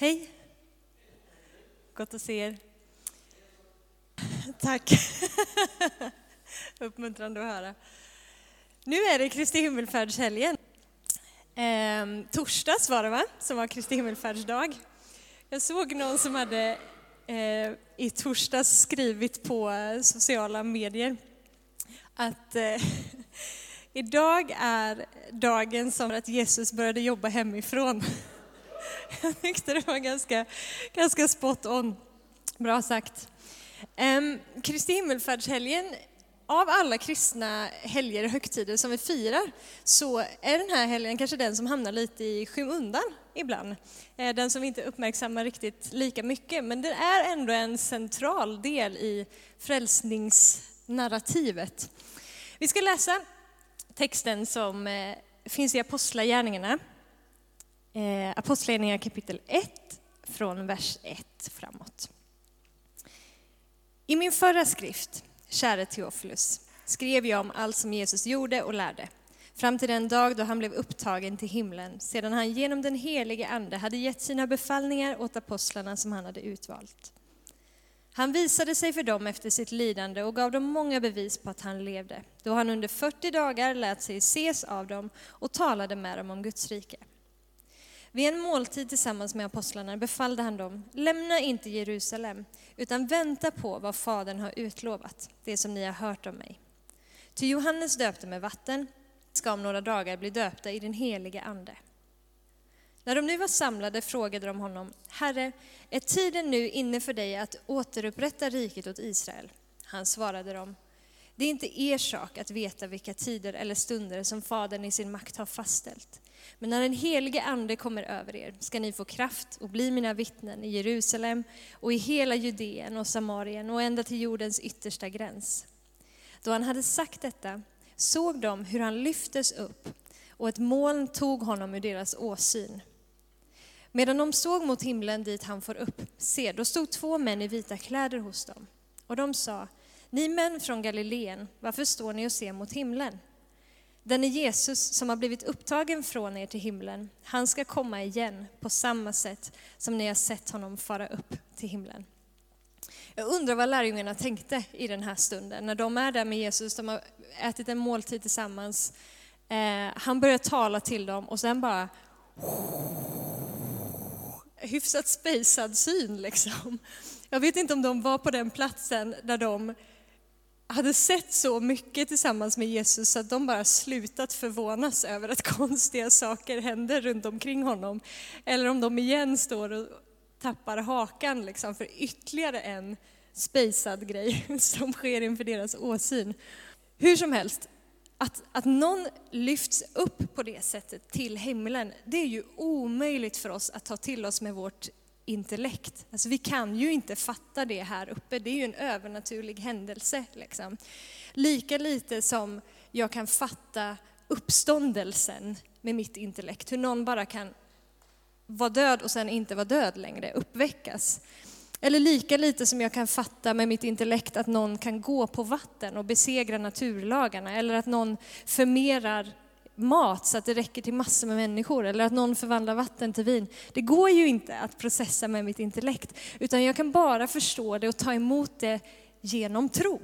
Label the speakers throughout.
Speaker 1: Hej! Gott att se er. Tack. Uppmuntrande att höra. Nu är det Kristi himmelfärdshelgen. Eh, torsdags var det va, som var Kristi himmelfärdsdag. Jag såg någon som hade eh, i torsdags skrivit på sociala medier att eh, idag är dagen som att Jesus började jobba hemifrån. Jag tyckte det var ganska, ganska spot on. Bra sagt. Kristi himmelfärdshelgen, av alla kristna helger och högtider som vi firar, så är den här helgen kanske den som hamnar lite i skymundan ibland. Eh, den som vi inte uppmärksammar riktigt lika mycket, men den är ändå en central del i frälsningsnarrativet. Vi ska läsa texten som eh, finns i Apostlagärningarna, eh, Apostlagärningarna kapitel 1, från vers 1 framåt. I min förra skrift, käre Teofilus, skrev jag om allt som Jesus gjorde och lärde, fram till den dag då han blev upptagen till himlen, sedan han genom den helige Ande hade gett sina befallningar åt apostlarna som han hade utvalt. Han visade sig för dem efter sitt lidande och gav dem många bevis på att han levde, då han under 40 dagar lät sig ses av dem och talade med dem om Guds rike. Vid en måltid tillsammans med apostlarna befallde han dem, lämna inte Jerusalem, utan vänta på vad Fadern har utlovat, det som ni har hört om mig. Ty Johannes döpte med vatten, ska om några dagar bli döpta i den helige Ande. När de nu var samlade frågade de honom, Herre, är tiden nu inne för dig att återupprätta riket åt Israel? Han svarade dem, det är inte er sak att veta vilka tider eller stunder som Fadern i sin makt har fastställt. Men när den helige Ande kommer över er ska ni få kraft och bli mina vittnen i Jerusalem och i hela Judeen och Samarien och ända till jordens yttersta gräns. Då han hade sagt detta såg de hur han lyftes upp och ett moln tog honom ur deras åsyn. Medan de såg mot himlen dit han får upp, se, då stod två män i vita kläder hos dem. Och de sa, ni män från Galileen, varför står ni och ser mot himlen? Den är Jesus som har blivit upptagen från er till himlen. Han ska komma igen på samma sätt som ni har sett honom fara upp till himlen. Jag undrar vad lärjungarna tänkte i den här stunden, när de är där med Jesus, de har ätit en måltid tillsammans. Eh, han börjar tala till dem och sen bara hyfsat spejsad syn liksom. Jag vet inte om de var på den platsen där de hade sett så mycket tillsammans med Jesus att de bara slutat förvånas över att konstiga saker händer runt omkring honom. Eller om de igen står och tappar hakan liksom för ytterligare en spejsad grej som sker inför deras åsyn. Hur som helst, att, att någon lyfts upp på det sättet till himlen, det är ju omöjligt för oss att ta till oss med vårt intellekt. Alltså vi kan ju inte fatta det här uppe, det är ju en övernaturlig händelse. Liksom. Lika lite som jag kan fatta uppståndelsen med mitt intellekt, hur någon bara kan vara död och sen inte vara död längre, uppväckas. Eller lika lite som jag kan fatta med mitt intellekt att någon kan gå på vatten och besegra naturlagarna, eller att någon förmerar mat så att det räcker till massor med människor eller att någon förvandlar vatten till vin. Det går ju inte att processa med mitt intellekt utan jag kan bara förstå det och ta emot det genom tro.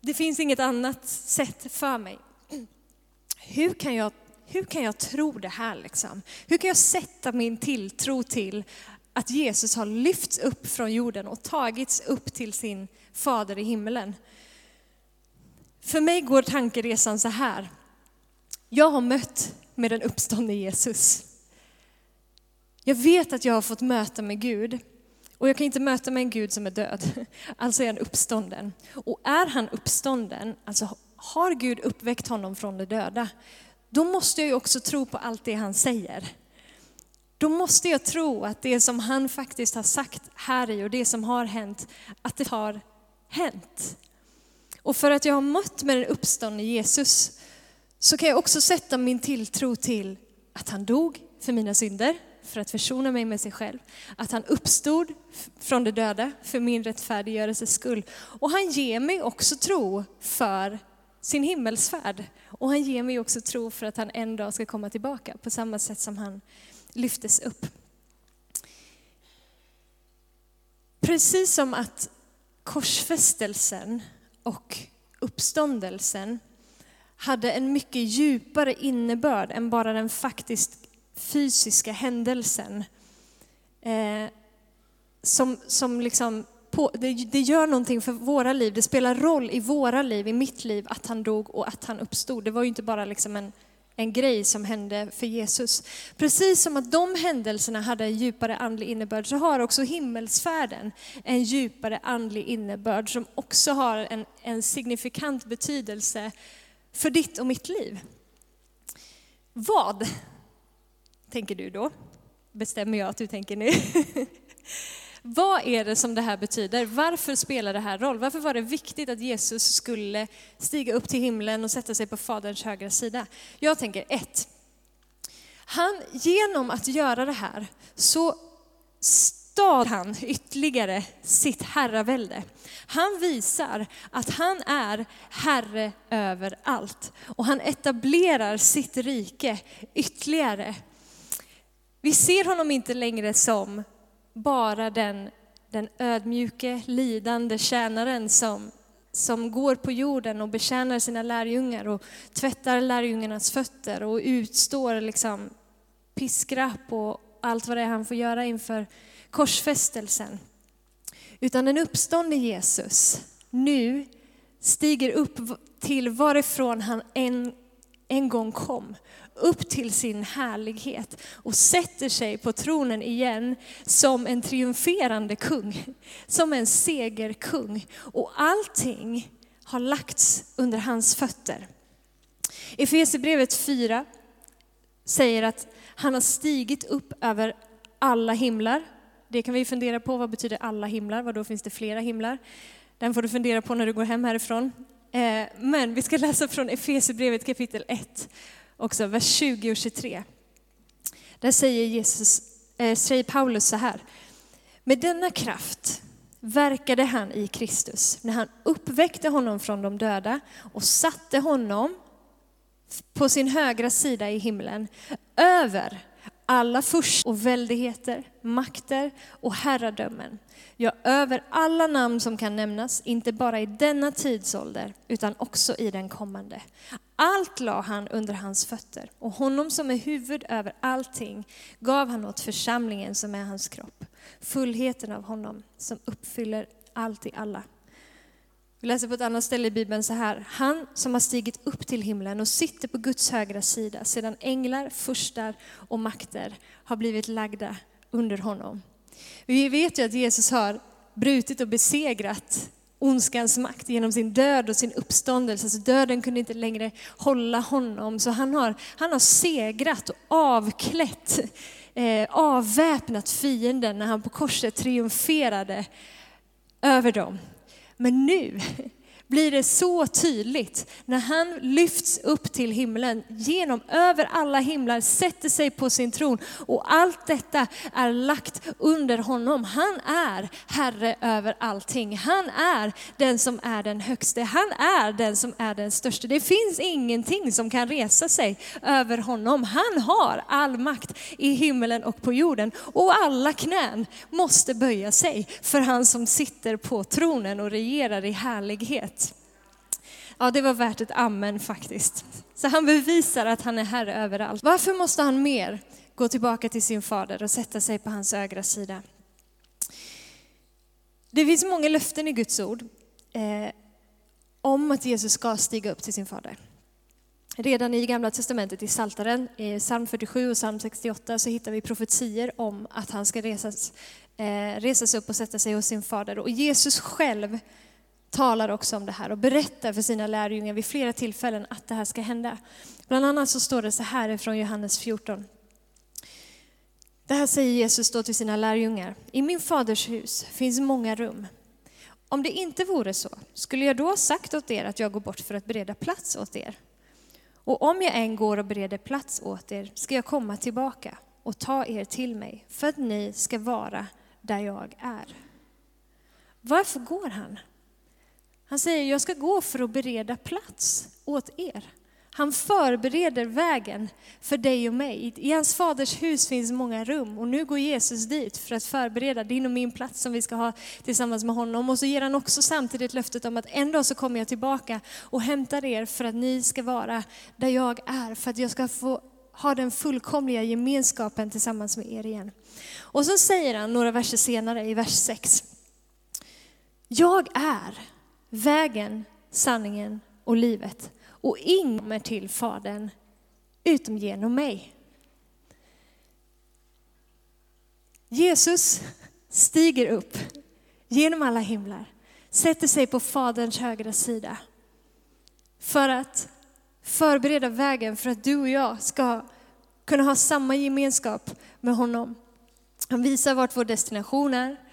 Speaker 1: Det finns inget annat sätt för mig. Hur kan jag, hur kan jag tro det här liksom? Hur kan jag sätta min tilltro till att Jesus har lyfts upp från jorden och tagits upp till sin fader i himlen? För mig går tankeresan så här. Jag har mött med den uppståndne Jesus. Jag vet att jag har fått möta med Gud. Och jag kan inte möta med en Gud som är död. Alltså är han uppstånden. Och är han uppstånden, alltså har Gud uppväckt honom från de döda, då måste jag ju också tro på allt det han säger. Då måste jag tro att det som han faktiskt har sagt här i och det som har hänt, att det har hänt. Och för att jag har mött med den uppståndne Jesus så kan jag också sätta min tilltro till att han dog för mina synder, för att försona mig med sig själv. Att han uppstod från de döda för min rättfärdiggörelses skull. Och han ger mig också tro för sin himmelsfärd. Och han ger mig också tro för att han en dag ska komma tillbaka på samma sätt som han lyftes upp. precis som att korsfästelsen och uppståndelsen hade en mycket djupare innebörd än bara den faktiskt fysiska händelsen. Eh, som, som liksom på, det, det, gör någonting för våra liv, det spelar roll i våra liv, i mitt liv, att han dog och att han uppstod. Det var ju inte bara liksom en, en grej som hände för Jesus. Precis som att de händelserna hade en djupare andlig innebörd så har också himmelsfärden en djupare andlig innebörd som också har en, en signifikant betydelse för ditt och mitt liv. Vad, tänker du då? Bestämmer jag att du tänker nu. Vad är det som det här betyder? Varför spelar det här roll? Varför var det viktigt att Jesus skulle stiga upp till himlen och sätta sig på Faderns högra sida? Jag tänker ett. Han, genom att göra det här så stad han ytterligare sitt herravälde. Han visar att han är herre över allt och han etablerar sitt rike ytterligare. Vi ser honom inte längre som bara den, den ödmjuke, lidande tjänaren som, som går på jorden och betjänar sina lärjungar och tvättar lärjungarnas fötter och utstår liksom piskrapp och allt vad det är han får göra inför korsfästelsen. Utan den uppståndne Jesus nu stiger upp till varifrån han en, en gång kom upp till sin härlighet och sätter sig på tronen igen som en triumferande kung, som en segerkung. Och allting har lagts under hans fötter. Efesierbrevet 4 säger att han har stigit upp över alla himlar. Det kan vi fundera på, vad betyder alla himlar? Vad då finns det flera himlar? Den får du fundera på när du går hem härifrån. Eh, men vi ska läsa från Efesierbrevet kapitel 1 också, vers 20 och 23. Där säger, Jesus, eh, säger Paulus så här. Med denna kraft verkade han i Kristus när han uppväckte honom från de döda och satte honom på sin högra sida i himlen över alla först och väldigheter, makter och herradömen. Ja, över alla namn som kan nämnas, inte bara i denna tidsålder, utan också i den kommande. Allt la han under hans fötter, och honom som är huvud över allting gav han åt församlingen som är hans kropp. Fullheten av honom som uppfyller allt i alla. Vi läser på ett annat ställe i Bibeln så här. Han som har stigit upp till himlen och sitter på Guds högra sida sedan änglar, furstar och makter har blivit lagda under honom. Vi vet ju att Jesus har brutit och besegrat ondskans makt genom sin död och sin uppståndelse. Så döden kunde inte längre hålla honom. Så han har, han har segrat och avklätt, eh, avväpnat fienden när han på korset triumferade över dem. Men nu blir det så tydligt när han lyfts upp till himlen, genom över alla himlar, sätter sig på sin tron och allt detta är lagt under honom. Han är Herre över allting. Han är den som är den högste. Han är den som är den största. Det finns ingenting som kan resa sig över honom. Han har all makt i himlen och på jorden och alla knän måste böja sig för han som sitter på tronen och regerar i härlighet. Ja, det var värt ett amen faktiskt. Så han bevisar att han är herre överallt. Varför måste han mer gå tillbaka till sin fader och sätta sig på hans ögra sida? Det finns många löften i Guds ord eh, om att Jesus ska stiga upp till sin fader. Redan i Gamla Testamentet, i Saltaren, i psalm 47 och psalm 68, så hittar vi profetier om att han ska resas, eh, resas upp och sätta sig hos sin fader. Och Jesus själv talar också om det här och berättar för sina lärjungar vid flera tillfällen att det här ska hända. Bland annat så står det så här från Johannes 14. Det här säger Jesus då till sina lärjungar. I min faders hus finns många rum. Om det inte vore så, skulle jag då ha sagt åt er att jag går bort för att bereda plats åt er? Och om jag än går och bereder plats åt er ska jag komma tillbaka och ta er till mig för att ni ska vara där jag är. Varför går han? Han säger, jag ska gå för att bereda plats åt er. Han förbereder vägen för dig och mig. I hans faders hus finns många rum och nu går Jesus dit för att förbereda din och min plats som vi ska ha tillsammans med honom. Och så ger han också samtidigt löftet om att en dag så kommer jag tillbaka och hämtar er för att ni ska vara där jag är, för att jag ska få ha den fullkomliga gemenskapen tillsammans med er igen. Och så säger han några verser senare i vers 6. Jag är vägen, sanningen och livet och ingen kommer till Fadern utom genom mig. Jesus stiger upp genom alla himlar, sätter sig på Faderns högra sida för att förbereda vägen för att du och jag ska kunna ha samma gemenskap med honom. Han visar vart vår destination är.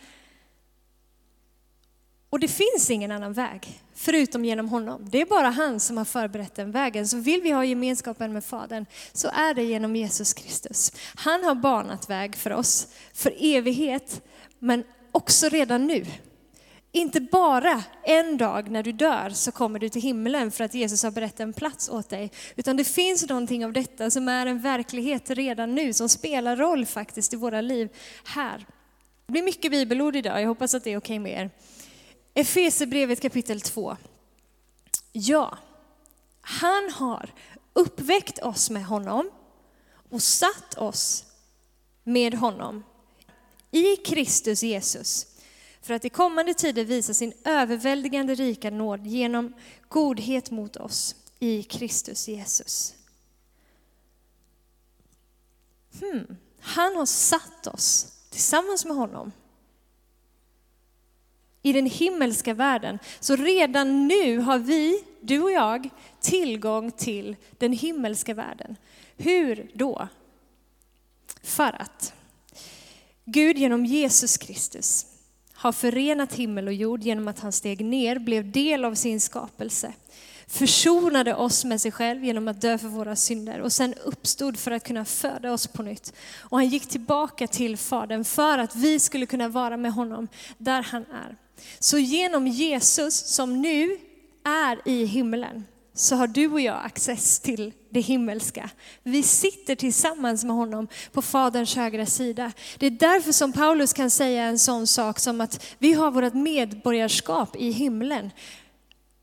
Speaker 1: Och det finns ingen annan väg förutom genom honom. Det är bara han som har förberett den vägen. Så vill vi ha gemenskapen med Fadern så är det genom Jesus Kristus. Han har banat väg för oss för evighet, men också redan nu. Inte bara en dag när du dör så kommer du till himlen för att Jesus har berättat en plats åt dig. Utan det finns någonting av detta som är en verklighet redan nu, som spelar roll faktiskt i våra liv här. Det blir mycket bibelord idag, jag hoppas att det är okej med er. Efesierbrevet kapitel 2. Ja, han har uppväckt oss med honom och satt oss med honom i Kristus Jesus för att i kommande tider visa sin överväldigande rika nåd genom godhet mot oss i Kristus Jesus. Hmm. Han har satt oss tillsammans med honom i den himmelska världen. Så redan nu har vi, du och jag, tillgång till den himmelska världen. Hur då? För att Gud genom Jesus Kristus har förenat himmel och jord genom att han steg ner, blev del av sin skapelse, försonade oss med sig själv genom att dö för våra synder och sen uppstod för att kunna föda oss på nytt. Och han gick tillbaka till Fadern för att vi skulle kunna vara med honom där han är. Så genom Jesus som nu är i himlen så har du och jag access till det himmelska. Vi sitter tillsammans med honom på Faderns högra sida. Det är därför som Paulus kan säga en sån sak som att vi har vårt medborgarskap i himlen.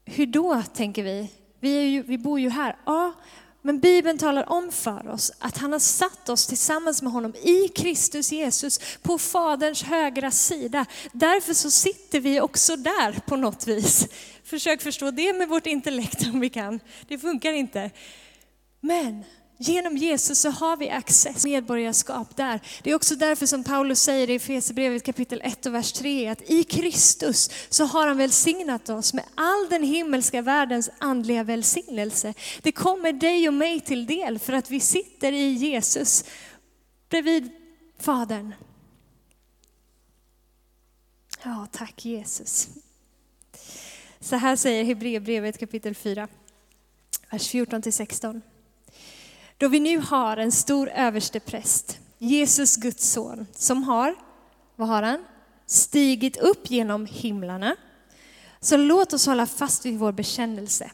Speaker 1: Hur då, tänker vi? Vi, ju, vi bor ju här. Ja, men Bibeln talar om för oss att han har satt oss tillsammans med honom i Kristus Jesus på Faderns högra sida. Därför så sitter vi också där på något vis. Försök förstå det med vårt intellekt om vi kan. Det funkar inte. Men Genom Jesus så har vi access, medborgarskap där. Det är också därför som Paulus säger i Efesierbrevet kapitel 1 och vers 3 att i Kristus så har han välsignat oss med all den himmelska världens andliga välsignelse. Det kommer dig och mig till del för att vi sitter i Jesus bredvid Fadern. Ja, tack Jesus. Så här säger Hebreerbrevet kapitel 4, vers 14 till 16. Då vi nu har en stor överstepräst, Jesus Guds son, som har, vad har han? Stigit upp genom himlarna. Så låt oss hålla fast vid vår bekännelse.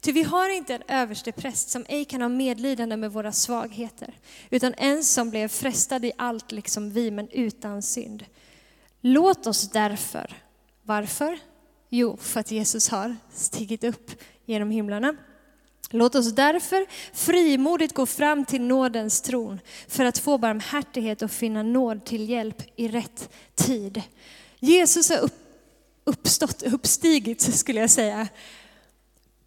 Speaker 1: Ty vi har inte en överstepräst som ej kan ha medlidande med våra svagheter, utan en som blev frestad i allt liksom vi, men utan synd. Låt oss därför, varför? Jo, för att Jesus har stigit upp genom himlarna Låt oss därför frimodigt gå fram till nådens tron för att få barmhärtighet och finna nåd till hjälp i rätt tid. Jesus har upp, uppstått, uppstigit skulle jag säga.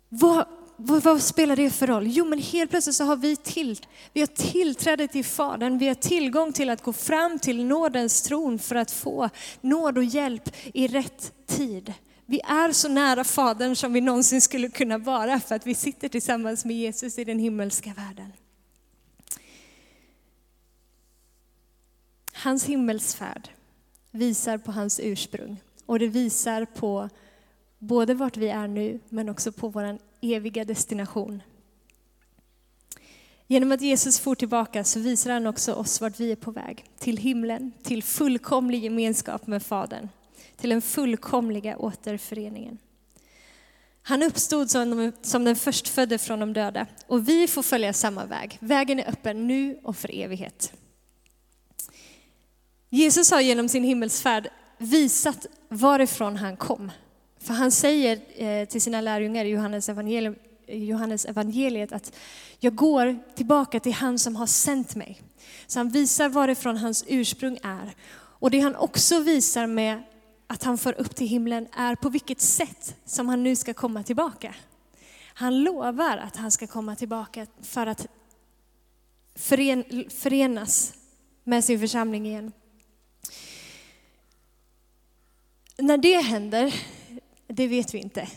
Speaker 1: Vad, vad, vad, spelar det för roll? Jo, men helt plötsligt så har vi, till, vi har tillträde till Fadern, vi har tillgång till att gå fram till nådens tron för att få nåd och hjälp i rätt tid. Vi är så nära Fadern som vi någonsin skulle kunna vara för att vi sitter tillsammans med Jesus i den himmelska världen. Hans himmelsfärd visar på hans ursprung och det visar på både vart vi är nu men också på vår eviga destination. Genom att Jesus får tillbaka så visar han också oss vart vi är på väg. Till himlen, till fullkomlig gemenskap med Fadern till den fullkomliga återföreningen. Han uppstod som, den förstfödde från de döda och vi får följa samma väg. Vägen är öppen nu och för evighet. Jesus har genom sin himmelsfärd visat varifrån han kom. För han säger eh, till sina lärjungar i Johannes evangelium, Johannes evangeliet att jag går tillbaka till han som har sänt mig. Så han visar varifrån hans ursprung är. Och det han också visar med att han för upp till himlen är på vilket sätt som han nu ska komma tillbaka. Han lovar att han ska komma tillbaka för att fören, förenas med sin församling igen. När det händer, det vet vi inte.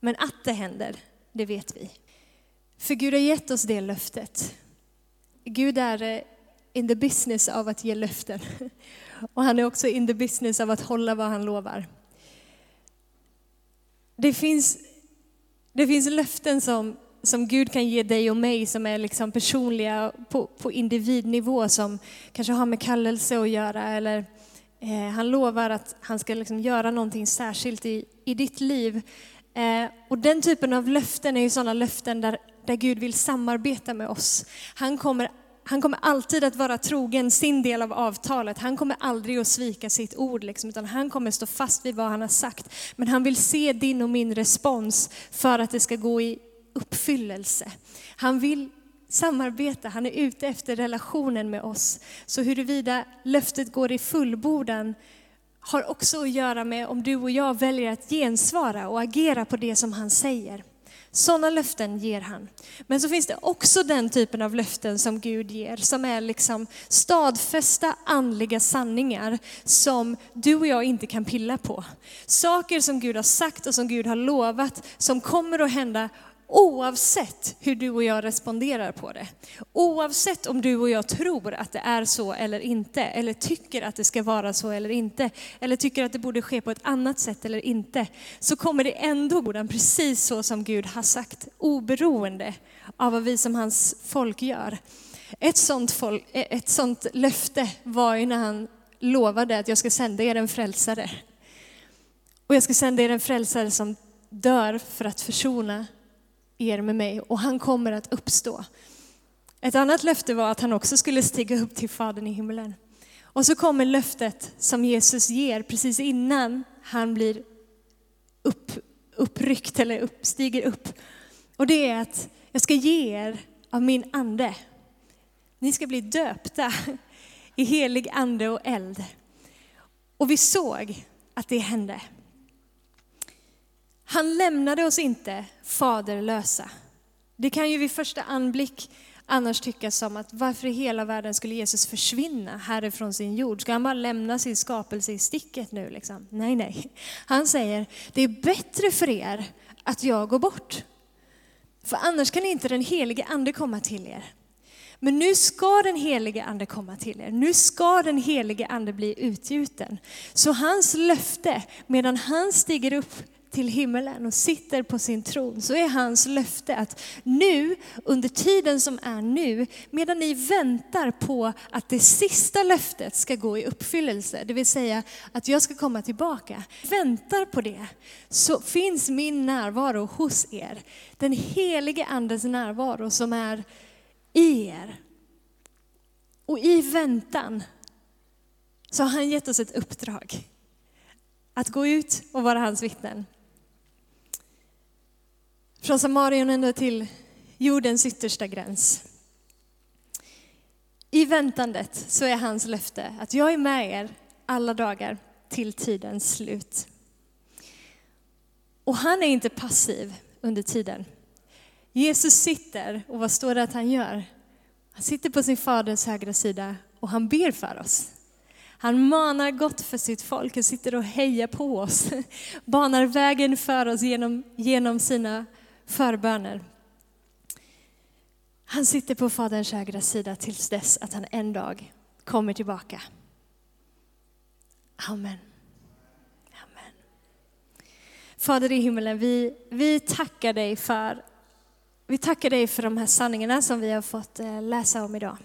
Speaker 1: Men att det händer, det vet vi. För Gud har gett oss det löftet. Gud är in the business av att ge löften. Och han är också in the business av att hålla vad han lovar. Det finns, det finns löften som, som Gud kan ge dig och mig som är liksom personliga på, på individnivå som kanske har med kallelse att göra eller eh, han lovar att han ska liksom göra någonting särskilt i, i ditt liv. Eh, och den typen av löften är ju sådana löften där, där Gud vill samarbeta med oss. Han kommer han kommer alltid att vara trogen sin del av avtalet. Han kommer aldrig att svika sitt ord, liksom, utan han kommer stå fast vid vad han har sagt. Men han vill se din och min respons för att det ska gå i uppfyllelse. Han vill samarbeta, han är ute efter relationen med oss. Så huruvida löftet går i fullbordan har också att göra med om du och jag väljer att gensvara och agera på det som han säger. Sådana löften ger han. Men så finns det också den typen av löften som Gud ger, som är liksom stadfästa andliga sanningar som du och jag inte kan pilla på. Saker som Gud har sagt och som Gud har lovat, som kommer att hända Oavsett hur du och jag responderar på det. Oavsett om du och jag tror att det är så eller inte, eller tycker att det ska vara så eller inte, eller tycker att det borde ske på ett annat sätt eller inte, så kommer det ändå gå precis så som Gud har sagt, oberoende av vad vi som hans folk gör. Ett sånt, folk, ett sånt löfte var ju när han lovade att jag ska sända er en frälsare. Och jag ska sända er en frälsare som dör för att försona er med mig och han kommer att uppstå. Ett annat löfte var att han också skulle stiga upp till Fadern i himlen. Och så kommer löftet som Jesus ger precis innan han blir upp, uppryckt eller upp, stiger upp. Och det är att jag ska ge er av min ande. Ni ska bli döpta i helig ande och eld. Och vi såg att det hände. Han lämnade oss inte faderlösa. Det kan ju vid första anblick annars tyckas som att varför i hela världen skulle Jesus försvinna härifrån sin jord? Ska han bara lämna sin skapelse i sticket nu? Liksom? Nej, nej. Han säger, det är bättre för er att jag går bort. För annars kan inte den helige ande komma till er. Men nu ska den helige ande komma till er. Nu ska den helige ande bli utgjuten. Så hans löfte, medan han stiger upp till himmelen och sitter på sin tron så är hans löfte att nu, under tiden som är nu, medan ni väntar på att det sista löftet ska gå i uppfyllelse, det vill säga att jag ska komma tillbaka, väntar på det, så finns min närvaro hos er. Den helige andens närvaro som är i er. Och i väntan så har han gett oss ett uppdrag. Att gå ut och vara hans vittnen. Från Samarien ända till jordens yttersta gräns. I väntandet så är hans löfte att jag är med er alla dagar till tidens slut. Och han är inte passiv under tiden. Jesus sitter, och vad står det att han gör? Han sitter på sin faders högra sida och han ber för oss. Han manar gott för sitt folk, han sitter och hejar på oss, banar vägen för oss genom, genom sina förböner. Han sitter på Faderns högra sida tills dess att han en dag kommer tillbaka. Amen. Amen. Fader i himmelen, vi, vi tackar dig för vi tackar dig för de här sanningarna som vi har fått eh, läsa om idag.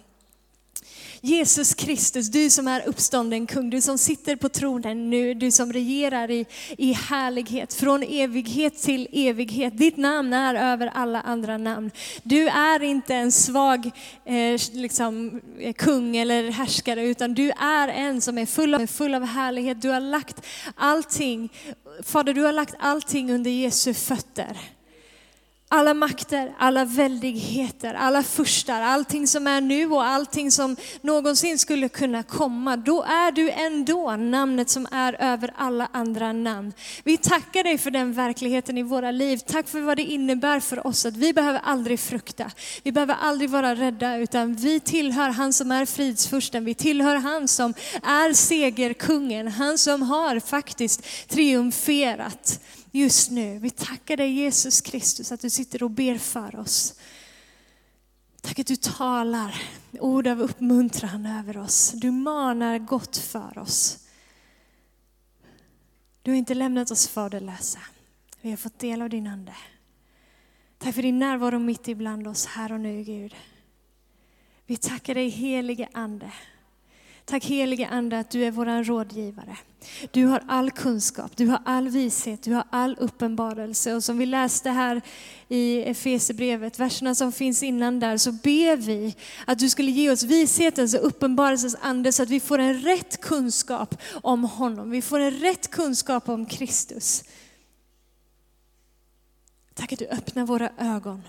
Speaker 1: Jesus Kristus, du som är uppstånden kung, du som sitter på tronen nu, du som regerar i, i härlighet från evighet till evighet. Ditt namn är över alla andra namn. Du är inte en svag eh, liksom, eh, kung eller härskare, utan du är en som är full av, full av härlighet. Du har lagt allting, Fader, du har lagt allting under Jesu fötter alla makter, alla väldigheter, alla furstar, allting som är nu och allting som någonsin skulle kunna komma. Då är du ändå namnet som är över alla andra namn. Vi tackar dig för den verkligheten i våra liv. Tack för vad det innebär för oss att vi behöver aldrig frukta. Vi behöver aldrig vara rädda utan vi tillhör han som är fridsfursten. Vi tillhör han som är segerkungen. Han som har faktiskt triumferat just nu. Vi tackar dig Jesus Kristus att du sitter och ber för oss. Tack att du talar ord av uppmuntran över oss. Du manar gott för oss. Du har inte lämnat oss faderlösa. Vi har fått del av din Ande. Tack för din närvaro mitt ibland oss här och nu Gud. Vi tackar dig helige Ande Tack helige Ande att du är vår rådgivare. Du har all kunskap, du har all vishet, du har all uppenbarelse. Och som vi läste här i Efesebrevet, verserna som finns innan där, så ber vi att du skulle ge oss vishetens och uppenbarelsens ande så att vi får en rätt kunskap om honom. Vi får en rätt kunskap om Kristus. Tack att du öppnar våra ögon.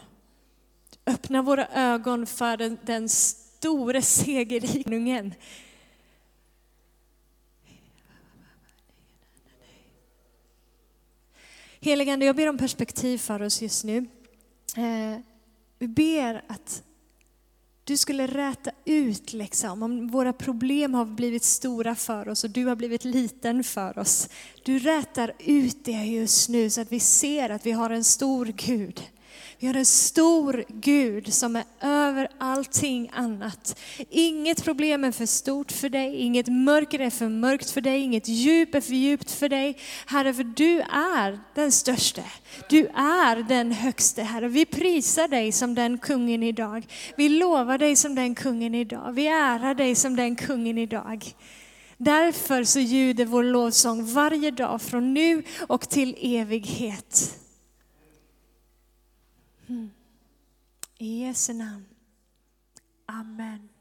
Speaker 1: Du öppnar våra ögon för den, den store segerrikningen. Heligande, jag ber om perspektiv för oss just nu. Eh, vi ber att du skulle räta ut liksom, om våra problem har blivit stora för oss och du har blivit liten för oss. Du rätar ut det just nu så att vi ser att vi har en stor Gud vi har en stor Gud som är över allting annat. Inget problem är för stort för dig, inget mörker är för mörkt för dig, inget djup är för djupt för dig. Herre, för du är den största. Du är den högste, Herre. Vi prisar dig som den kungen idag. Vi lovar dig som den kungen idag. Vi ärar dig som den kungen idag. Därför så ljuder vår lovsång varje dag från nu och till evighet. Mm. I Jesu namn. Amen. Amen.